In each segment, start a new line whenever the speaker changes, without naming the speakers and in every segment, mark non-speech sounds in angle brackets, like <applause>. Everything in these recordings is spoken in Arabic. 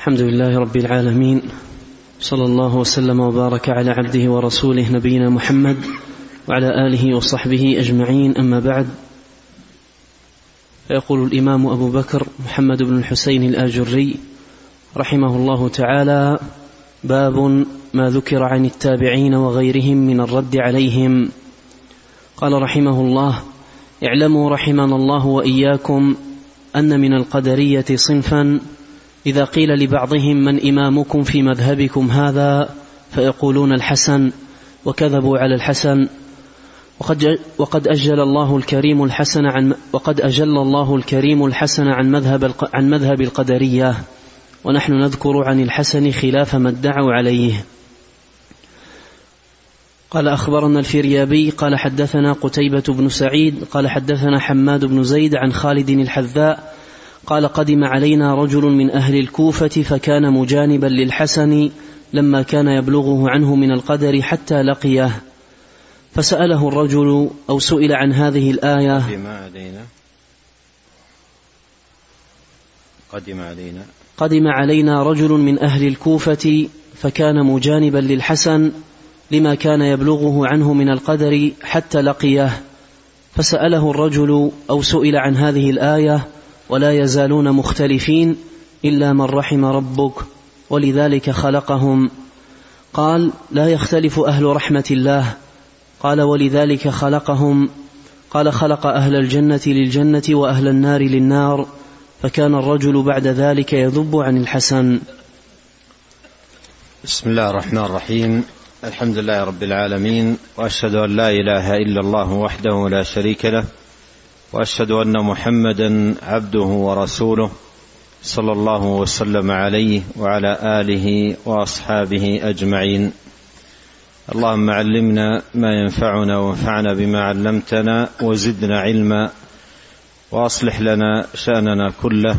الحمد لله رب العالمين صلى الله وسلم وبارك على عبده ورسوله نبينا محمد وعلى آله وصحبه أجمعين أما بعد فيقول الإمام أبو بكر محمد بن الحسين الآجري رحمه الله تعالى باب ما ذكر عن التابعين وغيرهم من الرد عليهم. قال رحمه الله اعلموا رحمنا الله وإياكم أن من القدرية صنفا إذا قيل لبعضهم من إمامكم في مذهبكم هذا فيقولون الحسن وكذبوا على الحسن. وقد وقد أجل الله الكريم الحسن عن وقد أجل الله الكريم الحسن عن مذهب عن مذهب القدرية. ونحن نذكر عن الحسن خلاف ما ادعوا عليه. قال أخبرنا الفريابي قال حدثنا قتيبة بن سعيد قال حدثنا حماد بن زيد عن خالد الحذاء قال قدم علينا رجل من أهل الكوفة فكان مجانبا للحسن لما كان يبلغه عنه من القدر حتى لقيه. فسأله الرجل أو سئل عن هذه الآية.
قدم علينا. قدم علينا.
قدم علينا رجل من أهل الكوفة فكان مجانبا للحسن لما كان يبلغه عنه من القدر حتى لقيه. فسأله الرجل أو سئل عن هذه الآية. ولا يزالون مختلفين إلا من رحم ربك ولذلك خلقهم. قال لا يختلف أهل رحمة الله. قال ولذلك خلقهم. قال خلق أهل الجنة للجنة وأهل النار للنار فكان الرجل بعد ذلك يذب عن الحسن.
بسم الله الرحمن الرحيم. الحمد لله رب العالمين وأشهد أن لا إله إلا الله وحده لا شريك له وأشهد أن محمدا عبده ورسوله صلى الله وسلم عليه وعلى آله وأصحابه أجمعين. اللهم علمنا ما ينفعنا وانفعنا بما علمتنا وزدنا علما وأصلح لنا شأننا كله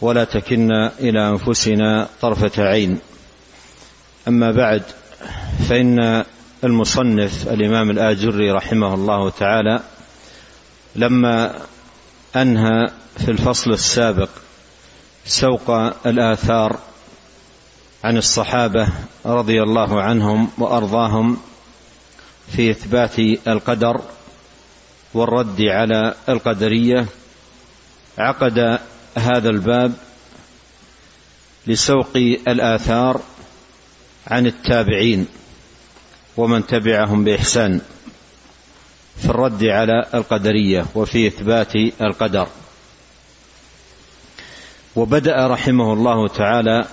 ولا تكلنا إلى أنفسنا طرفة عين. أما بعد فإن المصنف الإمام الآجري رحمه الله تعالى لما أنهى في الفصل السابق سوق الآثار عن الصحابة رضي الله عنهم وأرضاهم في إثبات القدر والرد على القدرية عقد هذا الباب لسوق الآثار عن التابعين ومن تبعهم بإحسان. في الرد على القدرية وفي إثبات القدر. وبدأ رحمه الله تعالى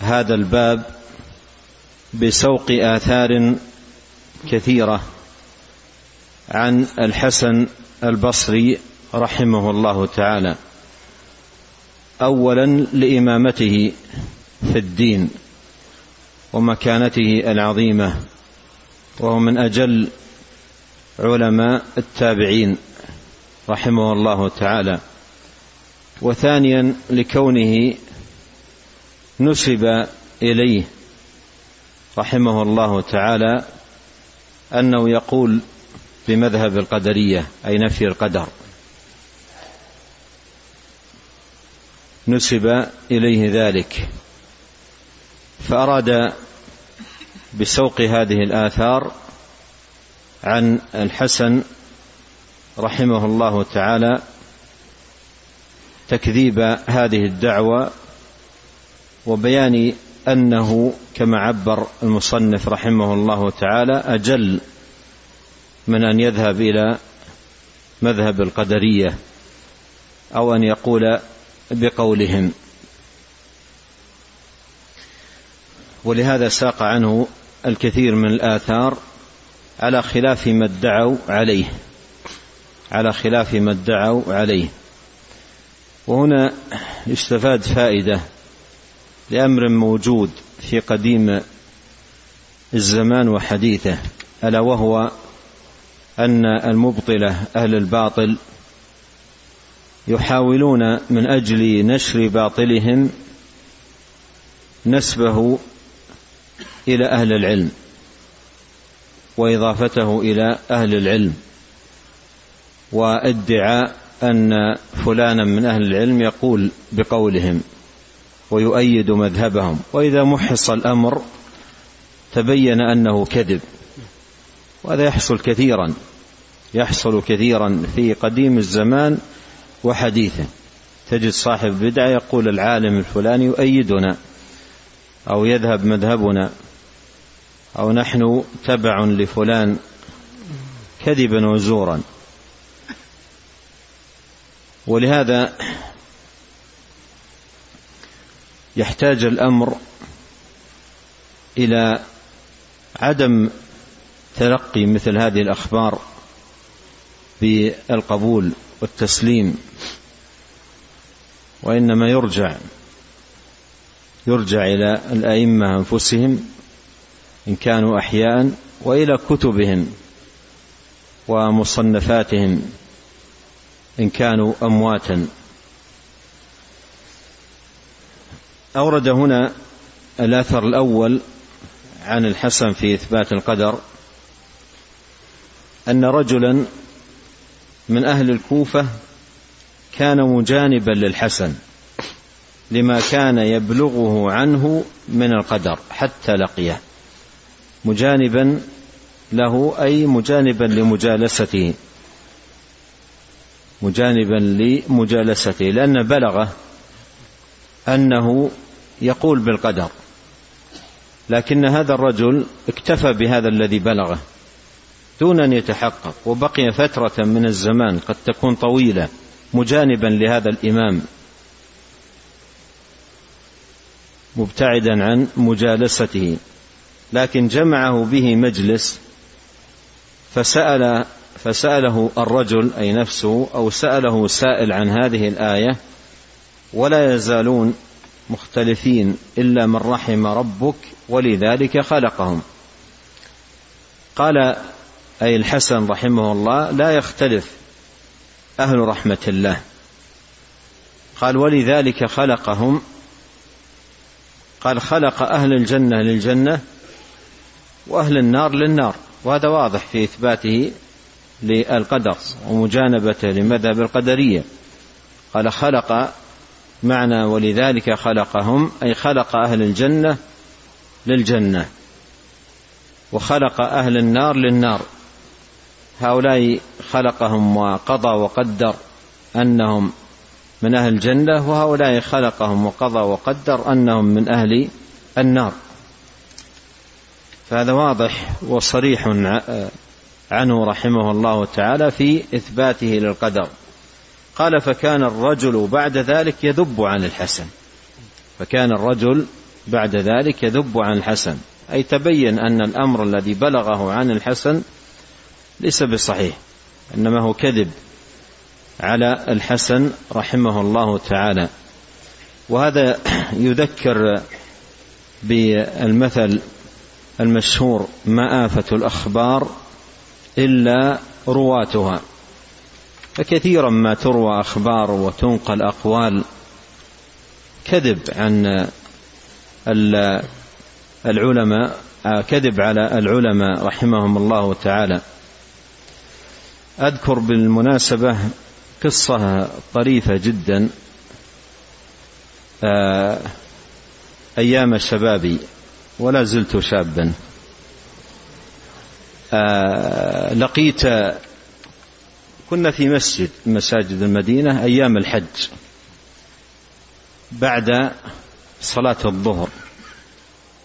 هذا الباب بسوق آثار كثيرة عن الحسن البصري رحمه الله تعالى. اولا لإمامته في الدين ومكانته العظيمة وهو من أجل علماء التابعين رحمه الله تعالى. وثانيا لكونه نسب إليه رحمه الله تعالى أنه يقول بمذهب القدرية أي نفي القدر. نسب إليه ذلك. فأراد بسوق هذه الآثار عن الحسن رحمه الله تعالى تكذيب هذه الدعوة وبيان أنه كما عبر المصنف رحمه الله تعالى أجل من أن يذهب إلى مذهب القدرية أو أن يقول بقولهم. ولهذا ساق عنه الكثير من الآثار على خلاف ما ادعوا عليه. على خلاف ما ادعوا عليه. وهنا يستفاد فائدة لأمر موجود في قديم الزمان وحديثه ألا وهو أن المبطله أهل الباطل يحاولون من أجل نشر باطلهم نسبه إلى أهل العلم. وإضافته إلى أهل العلم. وادعاء أن فلانا من أهل العلم يقول بقولهم ويؤيد مذهبهم. وإذا محص الأمر تبين أنه كذب. وهذا يحصل كثيرا يحصل كثيرا في قديم الزمان وحديثه. تجد صاحب بدعة يقول العالم الفلاني يؤيدنا أو يذهب مذهبنا. أو نحن تبع لفلان كذبا وزورا. ولهذا يحتاج الأمر إلى عدم تلقي مثل هذه الأخبار بالقبول والتسليم وإنما يرجع يرجع إلى الأئمة أنفسهم إن كانوا أحياء وإلى كتبهم ومصنفاتهم إن كانوا أمواتا. أورد هنا الأثر الأول عن الحسن في إثبات القدر أن رجلا من أهل الكوفة كان مجانبا للحسن لما كان يبلغه عنه من القدر حتى لقيه. مجانبا له أي مجانبا لمجالسته مجانبا لمجالسته لأن بلغه أنه يقول بالقدر. لكن هذا الرجل اكتفى بهذا الذي بلغه دون أن يتحقق وبقي فترة من الزمان قد تكون طويلة مجانبا لهذا الإمام مبتعدا عن مجالسته. لكن جمعه به مجلس فسأل فسأله الرجل أي نفسه أو سأله سائل عن هذه الآية ولا يزالون مختلفين إلا من رحم ربك ولذلك خلقهم. قال أي الحسن رحمه الله لا يختلف أهل رحمة الله. قال ولذلك خلقهم. قال خلق أهل الجنة للجنة وأهل النار للنار. وهذا واضح في إثباته للقدر ومجانبته لمذهب القدرية. قال خلق معنى ولذلك خلقهم أي خلق أهل الجنة للجنة. وخلق أهل النار للنار. هؤلاء خلقهم وقضى وقدر أنهم من أهل الجنة وهؤلاء خلقهم وقضى وقدر أنهم من أهل النار. فهذا واضح وصريح عنه رحمه الله تعالى في إثباته للقدر. قال فكان الرجل بعد ذلك يذب عن الحسن. فكان الرجل بعد ذلك يذب عن الحسن. أي تبين أن الأمر الذي بلغه عن الحسن ليس بصحيح إنما هو كذب على الحسن رحمه الله تعالى. وهذا يذكر بالمثل المشهور ما آفة الأخبار إلا رواتها فكثيرا ما تروى أخبار وتنقل أقوال كذب عن العلماء كذب على العلماء رحمهم الله تعالى. أذكر بالمناسبة قصة طريفة جدا أيام شبابي ولا زلت شابا. آه لقيت كنا في مسجد مساجد المدينة أيام الحج بعد صلاة الظهر.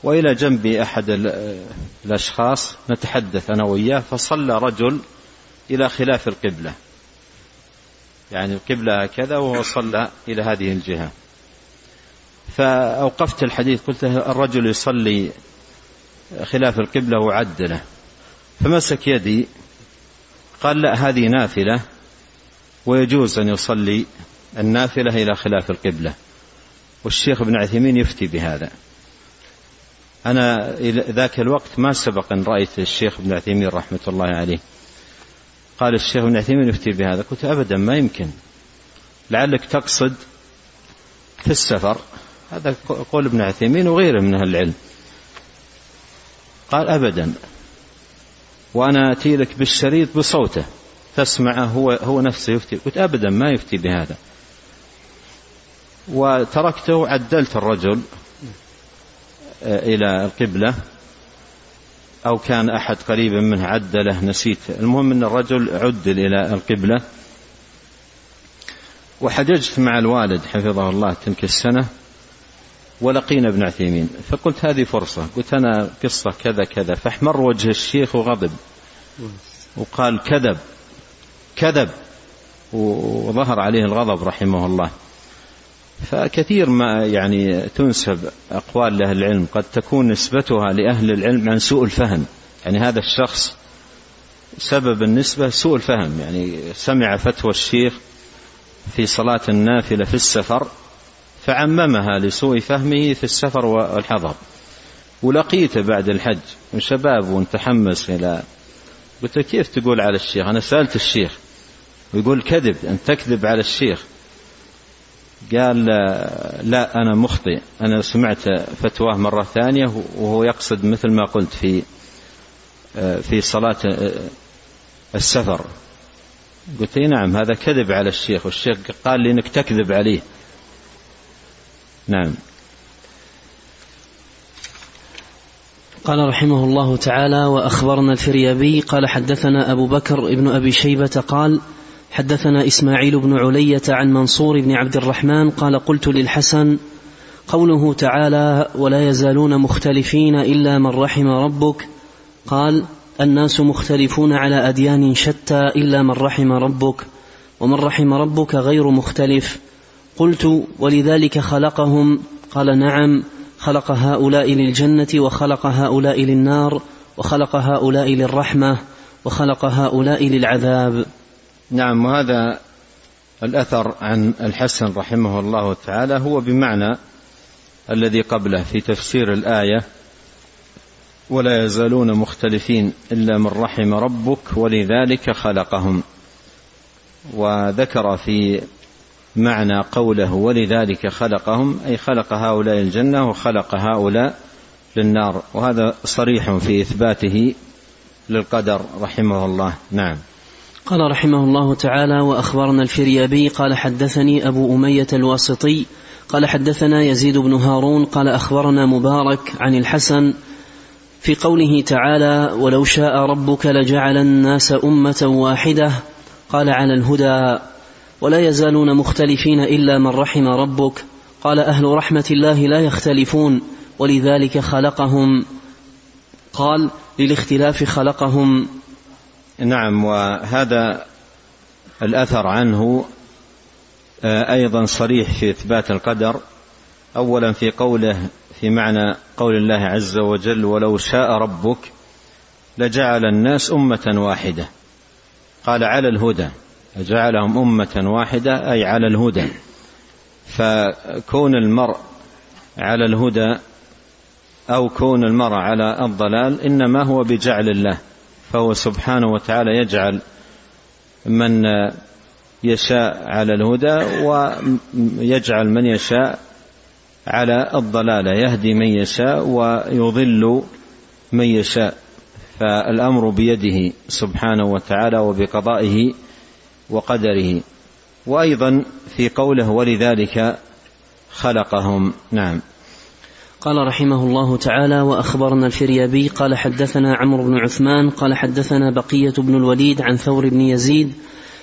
وإلى جنبي أحد الأشخاص نتحدث أنا وإياه فصلى رجل إلى خلاف القبلة. يعني القبلة هكذا وهو صلى إلى هذه الجهة. فأوقفت الحديث قلت الرجل يصلي خلاف القبلة وعدله فمسك يدي قال لا هذه نافلة ويجوز أن يصلي النافلة إلى خلاف القبلة. والشيخ ابن عثيمين يفتي بهذا. أنا ذاك الوقت ما سبق أن رأيت الشيخ ابن عثيمين رحمة الله عليه. قال الشيخ ابن عثيمين يفتي بهذا قلت أبدا ما يمكن. لعلك تقصد في السفر هذا قول ابن عثيمين وغيره من أهل العلم. قال أبدا وأنا أتي لك بالشريط بصوته تسمعه هو هو نفسه يفتي. قلت أبدا ما يفتي بهذا. وتركته عدلت الرجل إلى القبلة أو كان أحد قريبا منه عدله نسيت. المهم أن الرجل عدل إلى القبلة. وحججت مع الوالد حفظه الله تلك السنة. ولقينا ابن عثيمين. فقلت هذه فرصة. قلت أنا قصة كذا كذا. فاحمر وجه الشيخ وغضب. وقال كذب. كذب. وظهر عليه الغضب رحمه الله. فكثير ما يعني تنسب أقوال لأهل العلم. قد تكون نسبتها لأهل العلم عن سوء الفهم. يعني هذا الشخص سبب النسبة سوء الفهم. يعني سمع فتوى الشيخ في صلاة النافلة في السفر. فعممها لسوء فهمه في السفر والحضر. ولقيته بعد الحج من شباب ومتحمس إلى قلت كيف تقول على الشيخ؟ أنا سألت الشيخ. ويقول كذب أن تكذب على الشيخ. قال لا أنا مخطئ. أنا سمعت فتواه مرة ثانية وهو يقصد مثل ما قلت في في صلاة السفر. قلت نعم هذا كذب على الشيخ والشيخ قال لي إنك تكذب عليه. نعم.
قال رحمه الله تعالى وأخبرنا الفريابي قال حدثنا أبو بكر ابن أبي شيبة قال حدثنا إسماعيل بن علية عن منصور بن عبد الرحمن قال قلت للحسن قوله تعالى ولا يزالون مختلفين إلا من رحم ربك قال الناس مختلفون على أديان شتى إلا من رحم ربك ومن رحم ربك غير مختلف قلت ولذلك خلقهم قال نعم خلق هؤلاء للجنة وخلق هؤلاء للنار وخلق هؤلاء للرحمة وخلق هؤلاء للعذاب.
نعم وهذا الأثر عن الحسن رحمه الله تعالى هو بمعنى الذي قبله في تفسير الآية ولا يزالون مختلفين إلا من رحم ربك ولذلك خلقهم وذكر في معنى قوله ولذلك خلقهم أي خلق هؤلاء الجنة وخلق هؤلاء للنار. وهذا صريح في إثباته للقدر رحمه الله. نعم.
قال رحمه الله تعالى وأخبرنا الفريابي قال حدثني أبو أمية الواسطي قال حدثنا يزيد بن هارون قال أخبرنا مبارك عن الحسن في قوله تعالى ولو شاء ربك لجعل الناس أمة واحدة قال على الهدى ولا يزالون مختلفين إلا من رحم ربك. قال أهل رحمة الله لا يختلفون ولذلك خلقهم. قال للاختلاف خلقهم.
نعم وهذا الأثر عنه آه، أيضا صريح في إثبات القدر. اولا في قوله في معنى قول الله عز وجل ولو شاء ربك لجعل الناس أمة واحدة قال على الهدى جعلهم أمة واحدة أي على الهدى. فكون المرء على الهدى أو كون المرء على الضلال إنما هو بجعل الله. فهو سبحانه وتعالى يجعل من يشاء على الهدى ويجعل من يشاء على الضلاله يهدي من يشاء ويضل من يشاء. فالأمر بيده سبحانه وتعالى وبقضائه وقدره. وأيضا في قوله ولذلك خلقهم. نعم.
قال رحمه الله تعالى وأخبرنا الفريابي قال حدثنا عمرو بن عثمان قال حدثنا بقية بن الوليد عن ثور بن يزيد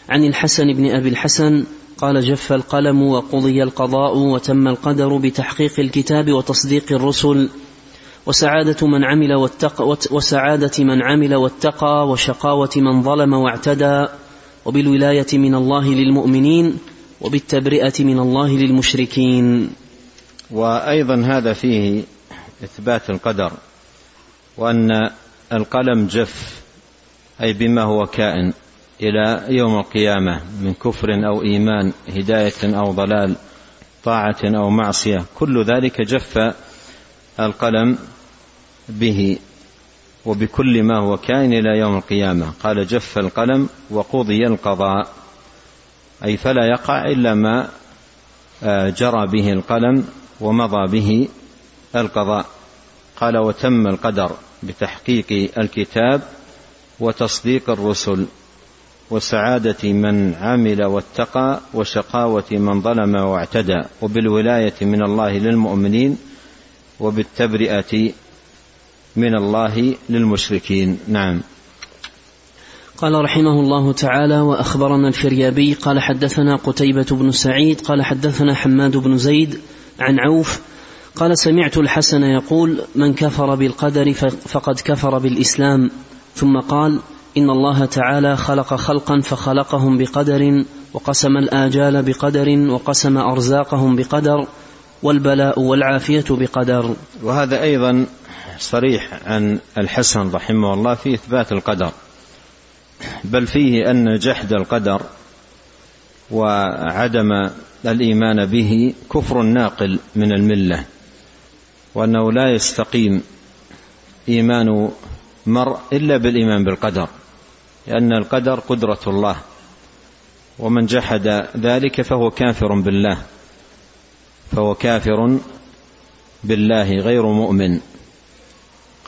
عن الحسن بن أبي الحسن قال جف القلم وقضي القضاء وتم القدر بتحقيق الكتاب وتصديق الرسل وسعادة من عمل واتقى وسعادة من عمل واتقى وشقاوة من ظلم واعتدى. وبالولاية من الله للمؤمنين وبالتبرئة من الله للمشركين.
وأيضا هذا فيه إثبات القدر وأن القلم جف أي بما هو كائن إلى يوم القيامة من كفر أو إيمان هداية أو ضلال طاعة أو معصية. كل ذلك جف القلم به. وبكل ما هو كائن إلى يوم القيامة. قال جف القلم وقضي القضاء. أي فلا يقع إلا ما آه، جرى به القلم ومضى به القضاء. قال وتم القدر بتحقيق الكتاب وتصديق الرسل وسعادة من عمل واتقى وشقاوة من ظلم واعتدى. وبالولاية من الله للمؤمنين وبالتبرئة من الله للمشركين. نعم.
قال رحمه الله تعالى وأخبرنا الفريابي قال حدثنا قتيبة بن سعيد قال حدثنا حماد بن زيد عن عوف قال سمعت الحسن يقول من كفر بالقدر فقد كفر بالإسلام ثم قال إن الله تعالى خلق خلقا فخلقهم بقدر وقسم الآجال بقدر وقسم أرزاقهم بقدر والبلاء والعافية بقدر
وهذا أيضا صريح عن الحسن رحمه الله في إثبات القدر بل فيه أن جحد القدر وعدم الإيمان به كفر ناقل من الملة وأنه لا يستقيم إيمان مرء إلا بالإيمان بالقدر لأن القدر قدرة الله ومن جحد ذلك فهو كافر بالله فهو كافر بالله غير مؤمن.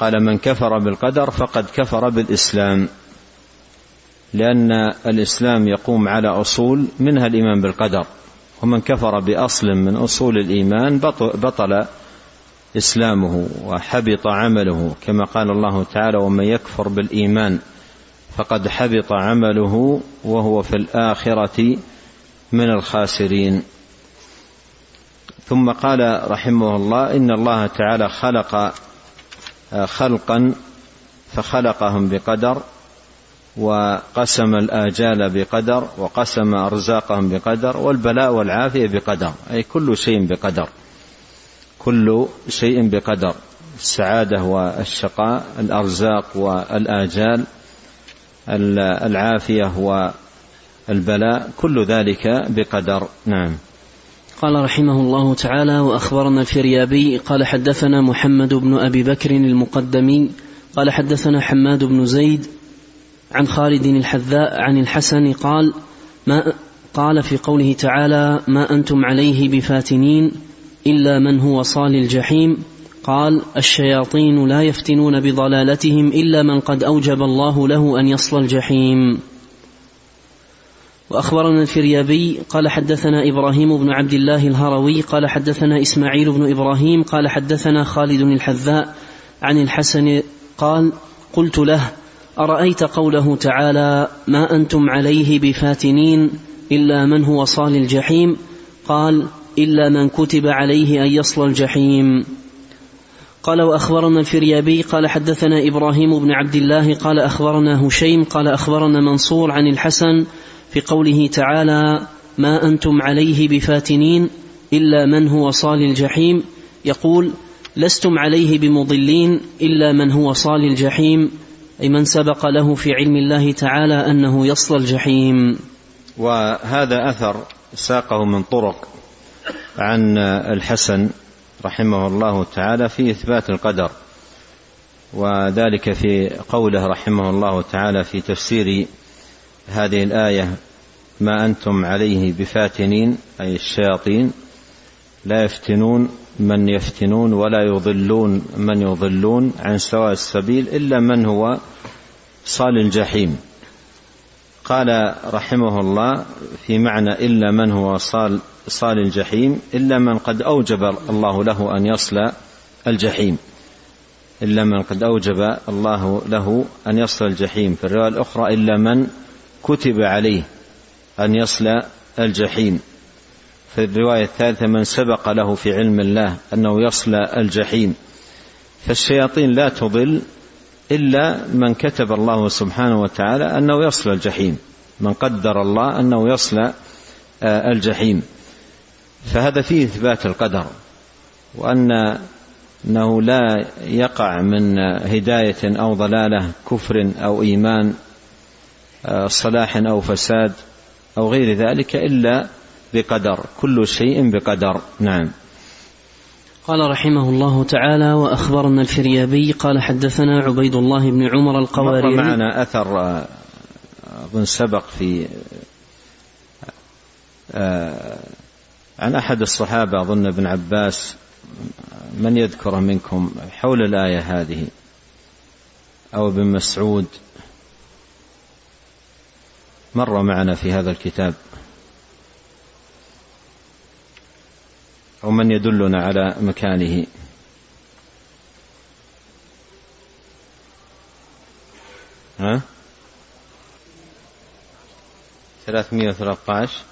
قال من كفر بالقدر فقد كفر بالإسلام. لأن الإسلام يقوم على أصول منها الإيمان بالقدر. ومن كفر بأصل من أصول الإيمان بطل إسلامه وحبط عمله كما قال الله تعالى ومن يكفر بالإيمان فقد حبط عمله وهو في الآخرة من الخاسرين. ثم قال رحمه الله إن الله تعالى خلق خلقا فخلقهم بقدر وقسم الآجال بقدر وقسم أرزاقهم بقدر والبلاء والعافية بقدر أي كل شيء بقدر كل شيء بقدر السعادة والشقاء الأرزاق والآجال العافية والبلاء كل ذلك بقدر. نعم.
قال رحمه الله تعالى وأخبرنا الفريابي قال حدثنا محمد بن أبي بكر المقدمي قال حدثنا حماد بن زيد عن خالد الحذاء عن الحسن قال ما قال في قوله تعالى ما أنتم عليه بفاتنين إلا من هو صال الجحيم قال الشياطين لا يفتنون بضلالتهم إلا من قد أوجب الله له أن يصل الجحيم وأخبرنا الفريابي قال حدثنا إبراهيم بن عبد الله الهروي قال حدثنا إسماعيل بن إبراهيم قال حدثنا خالد الحذاء عن الحسن قال قلت له أرأيت قوله تعالى ما أنتم عليه بفاتنين إلا من هو صال الجحيم؟ قال إلا من كتب عليه أن يصل الجحيم. قال وأخبرنا الفريابي قال حدثنا إبراهيم بن عبد الله قال أخبرنا هشيم قال أخبرنا منصور عن الحسن في قوله تعالى ما أنتم عليه بفاتنين إلا من هو صال الجحيم. يقول لستم عليه بمضلين إلا من هو صال الجحيم. أي من سبق له في علم الله تعالى أنه يصل الجحيم.
وهذا أثر ساقه من طرق عن الحسن رحمه الله تعالى في إثبات القدر وذلك في قوله رحمه الله تعالى في تفسير هذه الآية ما أنتم عليه بفاتنين أي الشياطين. لا يفتنون من يفتنون ولا يضلون من يضلون عن سواء السبيل إلا من هو صال الجحيم. قال رحمه الله في معنى إلا من هو صال صال الجحيم إلا من قد أوجب الله له أن يصل الجحيم إلا من قد أوجب الله له أن يصل الجحيم في الرواية الأخرى إلا من كتب عليه أن يصل الجحيم. في الرواية الثالثة من سبق له في علم الله أنه يصل الجحيم. فالشياطين لا تضل إلا من كتب الله سبحانه وتعالى أنه يصل الجحيم. من قدر الله أنه يصل آه، الجحيم. فهذا فيه إثبات القدر وأن أنه لا يقع من هداية أو ضلالة كفر أو إيمان صلاح أو فساد أو غير ذلك إلا بقدر كل شيء بقدر. نعم.
قال رحمه الله تعالى وأخبرنا الفريابي قال حدثنا عبيد الله بن عمر القواريري.
معنا أثر آه، أظن سبق في آه، عن أحد الصحابة أظن ابن عباس من يذكره منكم حول الآية هذه؟ أو ابن مسعود؟ مر معنا في هذا الكتاب. أو من يدلنا على مكانه. ها؟ ثلاثمائة وثلاثة عشر.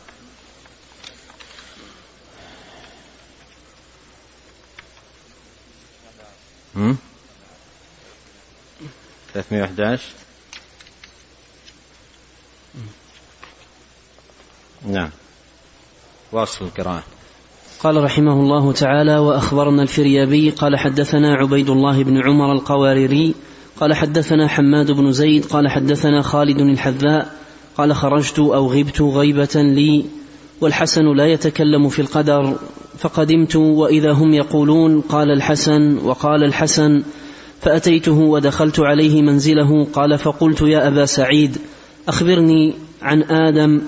ثلاثمائة وأحد عشر. نعم. واصل القراءة.
قال رحمه الله تعالى وأخبرنا الفريابي قال حدثنا عبيد الله بن عمر القواريري قال حدثنا حماد بن زيد قال حدثنا خالد الحذاء قال خرجت أو غبت غيبة لي والحسن لا يتكلم في القدر فقدمت وإذا هم يقولون قال الحسن وقال الحسن فأتيته ودخلت عليه منزله قال فقلت يا أبا سعيد أخبرني عن آدم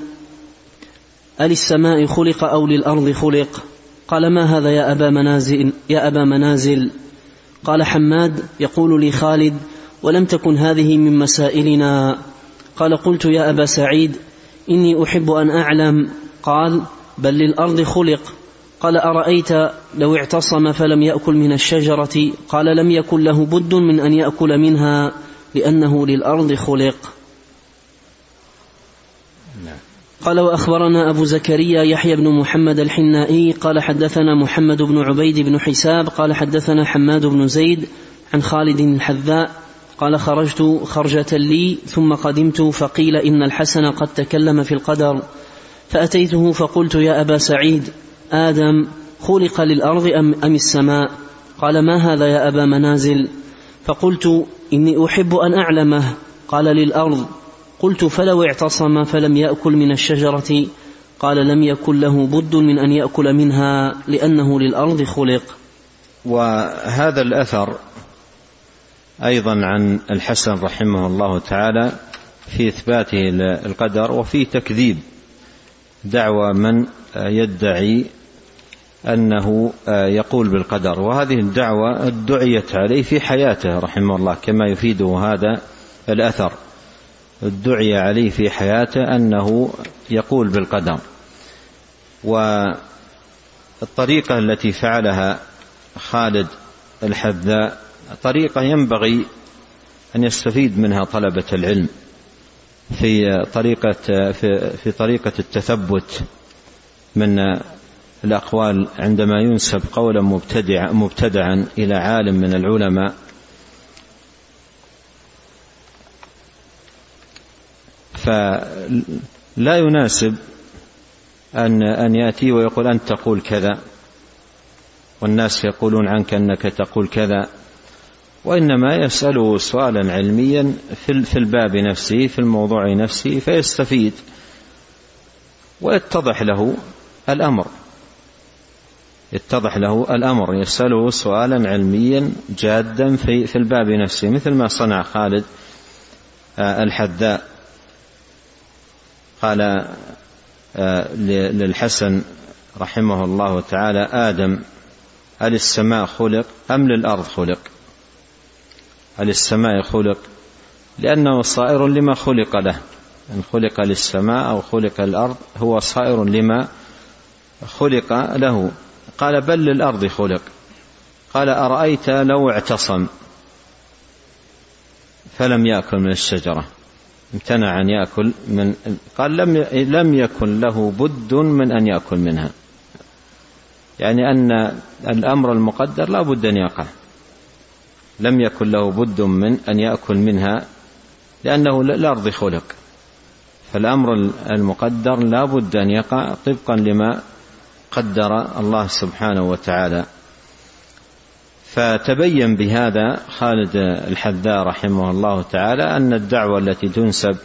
أللسماء خلق أو للأرض خلق؟ قال ما هذا يا أبا منازل؟ يا أبا منازل. قال حماد يقول لي خالد ولم تكن هذه من مسائلنا. قال قلت يا أبا سعيد إني أحب أن أعلم. قال بل للأرض خلق. قال أرأيت لو اعتصم فلم يأكل من الشجرة؟ قال لم يكن له بد من أن يأكل منها لأنه للأرض خلق. قال وأخبرنا أبو زكريا يحيى بن محمد الحنائي قال حدثنا محمد بن عبيد بن حساب قال حدثنا حماد بن زيد عن خالد الحذاء قال خرجت خرجة لي ثم قدمت فقيل إن الحسن قد تكلم في القدر فأتيته فقلت يا أبا سعيد آدم خلق للأرض أم, أم السماء؟ قال ما هذا يا أبا منازل؟ فقلت إني أحب أن أعلمه قال للأرض قلت فلو اعتصم فلم يأكل من الشجرة. قال لم يكن له بد من أن يأكل منها لأنه للأرض خلق.
وهذا الأثر أيضا عن الحسن رحمه الله تعالى في إثباته القدر وفي تكذيب دعوى من يدعي أنه يقول بالقدر. وهذه الدعوة ادعيت عليه في حياته رحمه الله كما يفيده هذا الأثر. ادعي عليه في حياته أنه يقول بالقدر والطريقة التي فعلها خالد الحذاء طريقة ينبغي أن يستفيد منها طلبة العلم في طريقة في, في طريقة التثبت من الأقوال عندما ينسب قولا مبتدع مبتدعا إلى عالم من العلماء. فلا يناسب أن أن يأتي ويقول أنت تقول كذا. والناس يقولون عنك أنك تقول كذا. وإنما يسأله سؤالا علميا في الباب نفسه في الموضوع نفسه فيستفيد. ويتضح له الأمر. يتضح له الأمر. يسأله سؤالا علميا جادا في, في الباب نفسه مثل ما صنع خالد آه، الحذاء. قال آه، للحسن رحمه الله تعالى آدم هل السماء خلق أم للأرض خلق؟ هل السماء خلق؟ لأنه صائر لما خلق له. إن خلق للسماء أو خلق الأرض هو صائر لما خلق له. قال بل للأرض خلق. قال أرأيت لو اعتصم؟ فلم يأكل من الشجرة. امتنع أن يأكل من قال لم لم يكن له بد من أن يأكل منها. يعني أن الأمر المقدر لا بد أن يقع. لم يكن له بد من أن يأكل منها لأنه الأرض خلق. فالأمر المقدر لا بد أن يقع طبقا لما قدر الله سبحانه وتعالى. فتبين بهذا خالد الحذاء رحمه الله تعالى أن الدعوة التي تنسب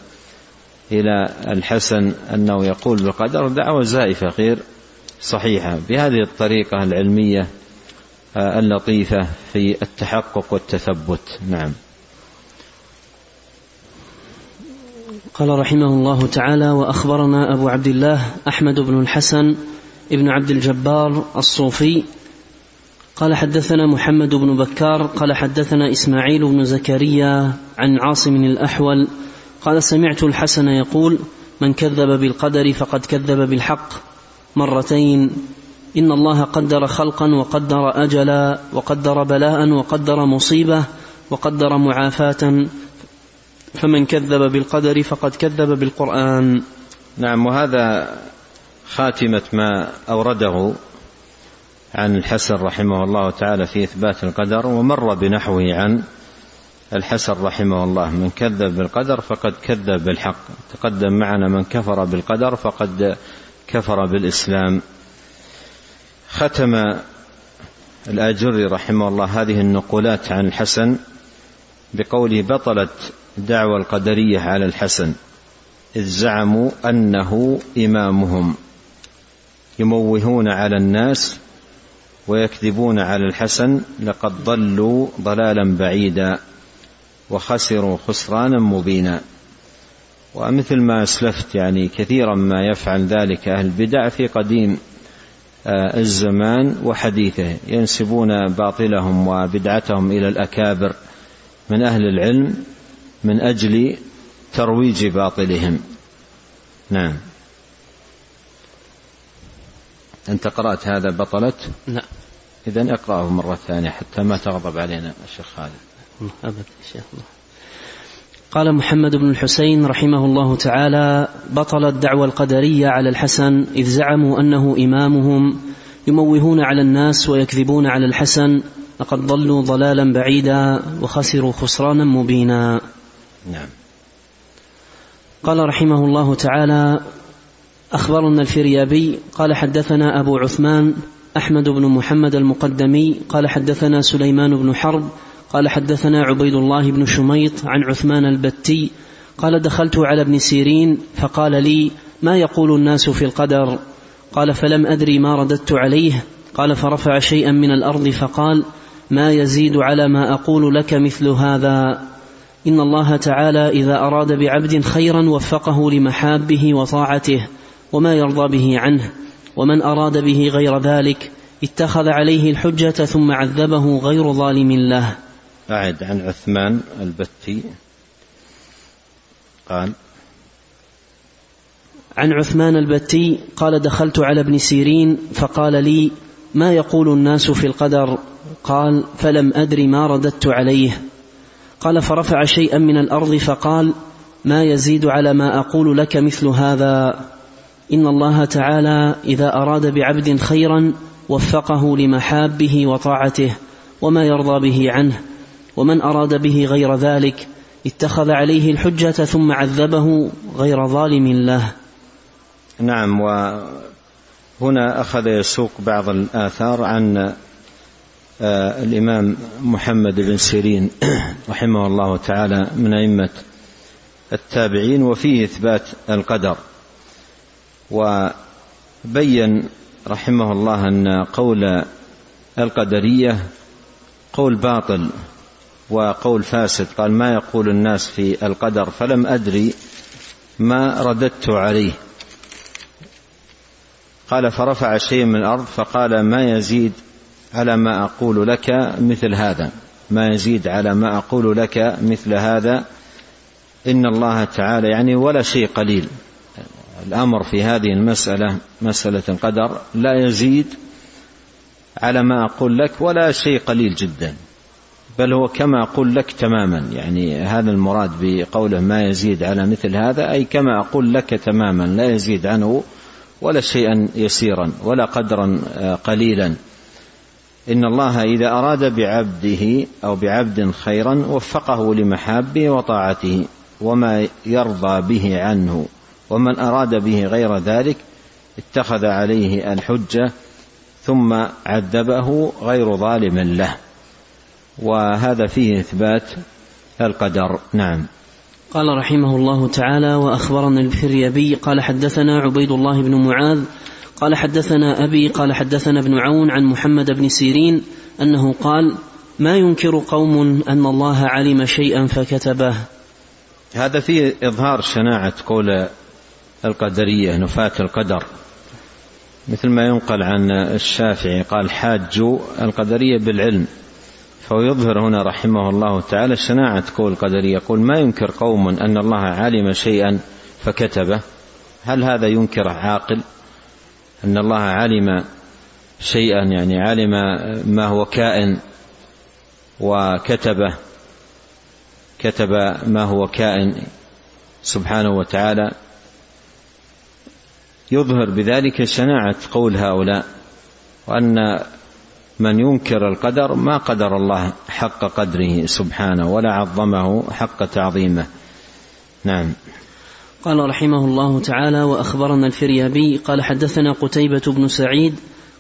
إلى الحسن أنه يقول بالقدر دعوة زائفة غير صحيحة. بهذه الطريقة العلمية اللطيفة في التحقق والتثبت. نعم.
قال رحمه الله تعالى وأخبرنا أبو عبد الله أحمد بن الحسن ابن عبد الجبار الصوفي قال حدثنا محمد بن بكار قال حدثنا إسماعيل بن زكريا عن عاصم الأحول قال سمعت الحسن يقول من كذب بالقدر فقد كذب بالحق مرتين إن الله قدر خلقا وقدر أجلا وقدر بلاء وقدر مصيبة وقدر معافاة فمن كذب بالقدر فقد كذب بالقرآن.
نعم وهذا خاتمة ما أورده عن الحسن رحمه الله تعالى في إثبات القدر ومر بنحوه عن الحسن رحمه الله. من كذب بالقدر فقد كذب بالحق. تقدم معنا من كفر بالقدر فقد كفر بالإسلام. ختم الآجري رحمه الله هذه النقولات عن الحسن بقوله بطلت دعوى القدرية على الحسن إذ زعموا أنه إمامهم يموهون على الناس ويكذبون على الحسن لقد ضلوا ضلالا بعيدا وخسروا خسرانا مبينا. ومثل ما أسلفت يعني كثيرا ما يفعل ذلك أهل البدع في قديم آه، الزمان وحديثه. ينسبون باطلهم وبدعتهم إلى الأكابر من أهل العلم من أجل ترويج باطلهم. نعم. أنت قرأت هذا بطلت؟
لا.
اذا اقرأه مرة ثانية حتى ما تغضب علينا الشيخ خالد.
ابدا شيخ. الله قال محمد بن الحسين رحمه الله تعالى بطلت دعوى القدرية على الحسن إذ زعموا أنه إمامهم يموهون على الناس ويكذبون على الحسن لقد ضلوا ضلالا بعيدا وخسروا خسرانا مبينا.
نعم.
قال رحمه الله تعالى أخبرنا الفريابي قال حدثنا أبو عثمان أحمد بن محمد المقدمي قال حدثنا سليمان بن حرب قال حدثنا عبيد الله بن شميط عن عثمان البتي قال دخلت على ابن سيرين فقال لي ما يقول الناس في القدر؟ قال فلم أدري ما رددت عليه. قال فرفع شيئا من الأرض فقال ما يزيد على ما أقول لك مثل هذا. إن الله تعالى إذا أراد بعبد خيرا وفقه لمحابه وطاعته. وما يرضى به عنه ومن أراد به غير ذلك اتخذ عليه الحجة ثم عذبه غير ظالم له.
أعد عن عثمان البتي. قال
عن عثمان البتي قال دخلت على ابن سيرين فقال لي ما يقول الناس في القدر؟ قال فلم أدر ما رددت عليه. قال فرفع شيئا من الأرض فقال ما يزيد على ما أقول لك مثل هذا. إن الله تعالى إذا أراد بعبد خيرا وفقه لمحابه وطاعته وما يرضى به عنه ومن أراد به غير ذلك اتخذ عليه الحجة ثم عذبه غير ظالم له.
نعم وهنا أخذ يسوق بعض الآثار عن آه، الإمام محمد بن سيرين <clears throat> رحمه الله تعالى من أئمة التابعين وفيه إثبات القدر. وبين رحمه الله أن قول القدرية قول باطل وقول فاسد قال ما يقول الناس في القدر؟ فلم أدري ما رددت عليه. قال فرفع شيء من الأرض فقال ما يزيد على ما أقول لك مثل هذا. ما يزيد على ما أقول لك مثل هذا إن الله تعالى يعني ولا شيء قليل. الأمر في هذه المسألة مسألة القدر لا يزيد على ما أقول لك ولا شيء قليل جدا بل هو كما أقول لك تماما. يعني هذا المراد بقوله ما يزيد على مثل هذا أي كما أقول لك تماما لا يزيد عنه ولا شيئا يسيرا ولا قدرا آه، قليلا. إن الله إذا أراد بعبده أو بعبد خيرا وفقه لمحابه وطاعته وما يرضى به عنه. ومن أراد به غير ذلك اتخذ عليه الحجة ثم عذبه غير ظالم له. وهذا فيه إثبات القدر. نعم.
قال رحمه الله تعالى وأخبرنا الفريابي قال حدثنا عبيد الله بن معاذ قال حدثنا أبي قال حدثنا ابن عون عن محمد بن سيرين أنه قال ما ينكر قوم أن الله علم شيئا فكتبه.
هذا فيه إظهار شناعة قول القدرية نفاة القدر. مثل ما ينقل عن الشافعي قال حاجوا القدرية بالعلم. فهو يظهر هنا رحمه الله تعالى شناعة قول القدرية يقول ما ينكر قوم أن الله علم شيئا فكتبه؟ هل هذا ينكر عاقل؟ أن الله علم شيئا يعني علم ما هو كائن وكتبه كتب ما هو كائن سبحانه وتعالى يظهر بذلك شناعة قول هؤلاء وأن من ينكر القدر ما قدر الله حق قدره سبحانه ولا عظمه حق تعظيمه. نعم.
قال رحمه الله تعالى وأخبرنا الفريابي قال حدثنا قتيبة بن سعيد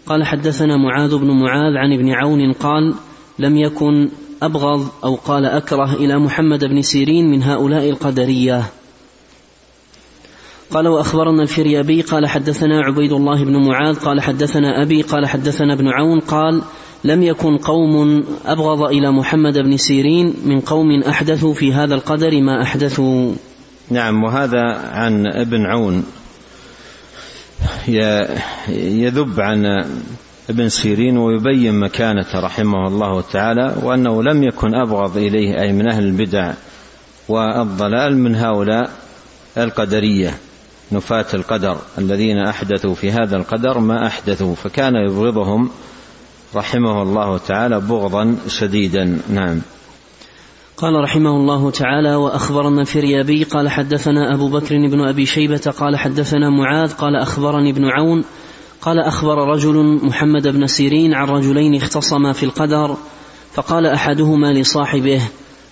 قال حدثنا معاذ بن معاذ عن ابن عون قال لم يكن أبغض أو قال أكره إلى محمد بن سيرين من هؤلاء القدرية. قال وأخبرنا الفريابي قال حدثنا عبيد الله بن معاذ قال حدثنا أبي قال حدثنا ابن عون قال لم يكن قوم أبغض إلى محمد بن سيرين من قوم أحدثوا في هذا القدر ما أحدثوا.
نعم وهذا عن ابن عون. يذب عن ابن سيرين ويبين مكانته رحمه الله تعالى وأنه لم يكن أبغض إليه أي من أهل البدع والضلال من هؤلاء القدرية. نفاة القدر. الذين أحدثوا في هذا القدر ما أحدثوا. فكان يبغضهم رحمه الله تعالى بغضا شديدا. نعم.
قال رحمه الله تعالى وأخبرنا الفريابي قال حدثنا أبو بكر بن أبي شيبة قال حدثنا معاذ قال أخبرني ابن عون قال أخبر رجل محمد بن سيرين عن رجلين اختصما في القدر فقال أحدهما لصاحبه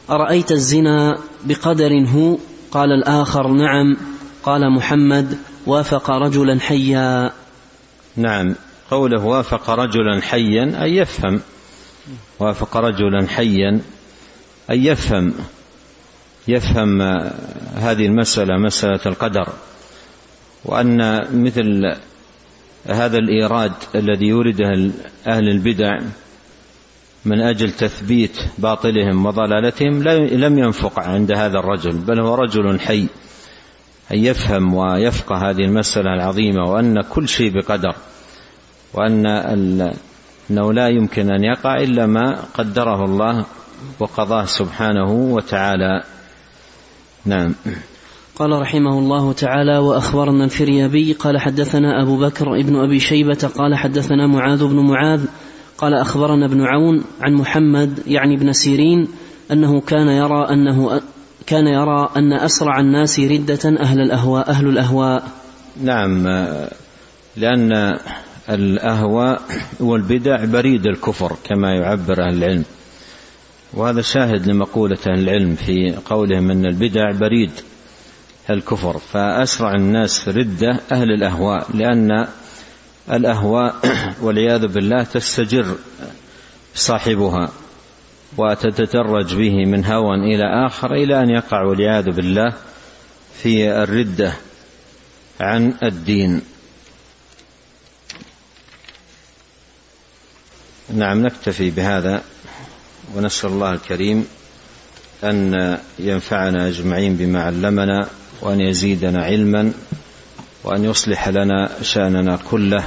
أرأيت الزنا بقدر هو؟ قال الآخر نعم. قال محمد وافق رجلا حيا.
نعم قوله وافق رجلا حيا أي يفهم. وافق رجلا حيا أن يفهم. يفهم هذه المسألة مسألة القدر. وأن مثل هذا الإيراد الذي يورده أهل البدع من أجل تثبيت باطلهم وضلالتهم لم ينفق عند هذا الرجل بل هو رجل حي. أن يفهم ويفقه هذه المسألة العظيمة وأن كل شيء بقدر وأن أنه لا يمكن أن يقع إلا ما قدره الله وقضاه سبحانه وتعالى. نعم.
قال رحمه الله تعالى وأخبرنا الفريابي قال حدثنا أبو بكر ابن أبي شيبة قال حدثنا معاذ بن معاذ قال أخبرنا ابن عون عن محمد يعني ابن سيرين أنه كان يرى أنه كان يرى أن أسرع الناس ردة أهل الأهواء أهل الأهواء.
نعم لأن الأهواء والبدع بريد الكفر كما يعبر أهل العلم. وهذا شاهد لمقولة أهل العلم في قولهم أن البدع بريد الكفر. فأسرع الناس ردة أهل الأهواء لأن الأهواء والعياذ بالله تستجر صاحبها. وتتدرج به من هوى إلى آخر إلى أن يقع والعياذ بالله في الردة عن الدين. نعم نكتفي بهذا ونسأل الله الكريم أن ينفعنا أجمعين بما علمنا وأن يزيدنا علما وأن يصلح لنا شأننا كله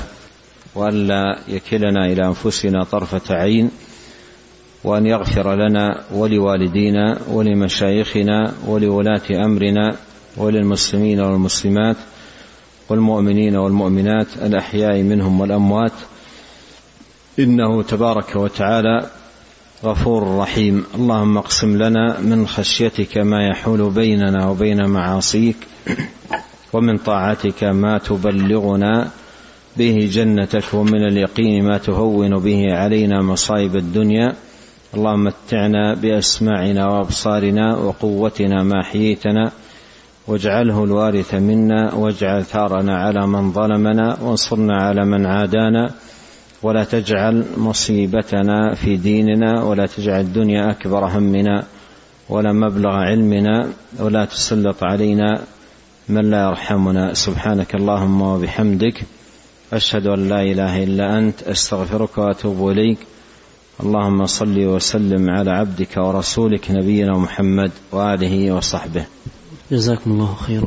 وأن لا يكلنا إلى أنفسنا طرفة عين وأن يغفر لنا ولوالدينا ولمشايخنا ولولاة أمرنا وللمسلمين والمسلمات والمؤمنين والمؤمنات الأحياء منهم والأموات. إنه تبارك وتعالى غفور رحيم. اللهم اقسم لنا من خشيتك ما يحول بيننا وبين معاصيك ومن طاعتك ما تبلغنا به جنتك ومن اليقين ما تهون به علينا مصائب الدنيا. اللهم متعنا بأسماعنا وأبصارنا وقوتنا ما حييتنا واجعله الوارث منا واجعل ثارنا على من ظلمنا وانصرنا على من عادانا. ولا تجعل مصيبتنا في ديننا ولا تجعل الدنيا أكبر همنا ولا مبلغ علمنا ولا تسلط علينا من لا يرحمنا. سبحانك اللهم وبحمدك أشهد أن لا إله إلا أنت أستغفرك وأتوب إليك. اللهم صل وسلم على عبدك ورسولك نبينا محمد وآله وصحبه.
جزاكم الله خيرا.